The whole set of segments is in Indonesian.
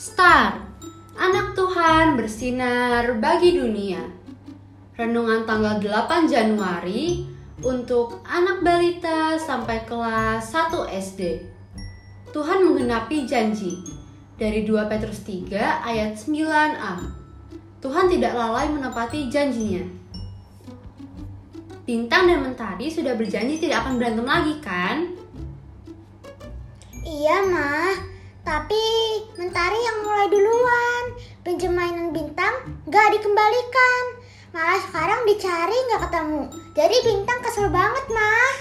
Star, anak Tuhan bersinar bagi dunia. Renungan tanggal 8 Januari untuk anak balita sampai kelas 1 SD. Tuhan menggenapi janji dari 2 Petrus 3 ayat 9a. Tuhan tidak lalai menepati janjinya. Bintang dan mentari sudah berjanji tidak akan berantem lagi kan? Iya, mah. Tapi mentari yang mulai duluan. Pinjam mainan bintang gak dikembalikan. Malah sekarang dicari gak ketemu. Jadi bintang kesel banget, mah.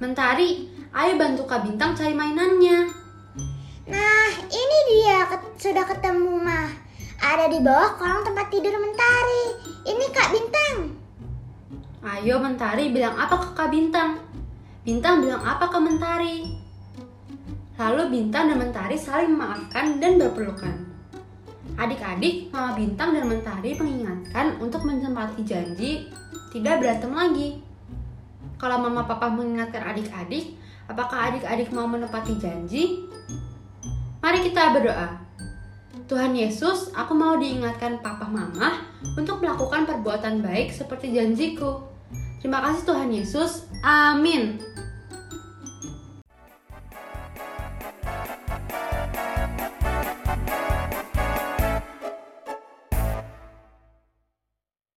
Mentari, ayo bantu Kak Bintang cari mainannya. Nah, ini dia sudah ketemu, mah. Ada di bawah kolong tempat tidur mentari. Ini Kak Bintang. Ayo Mentari bilang apa ke Kak Bintang? Bintang bilang apa ke Mentari? Lalu Bintang dan Mentari saling memaafkan dan berpelukan. Adik-adik, Mama Bintang dan Mentari mengingatkan untuk menempati janji tidak berantem lagi. Kalau Mama Papa mengingatkan adik-adik, apakah adik-adik mau menepati janji? Mari kita berdoa. Tuhan Yesus, aku mau diingatkan Papa Mama untuk melakukan perbuatan baik seperti janjiku. Terima kasih Tuhan Yesus. Amin.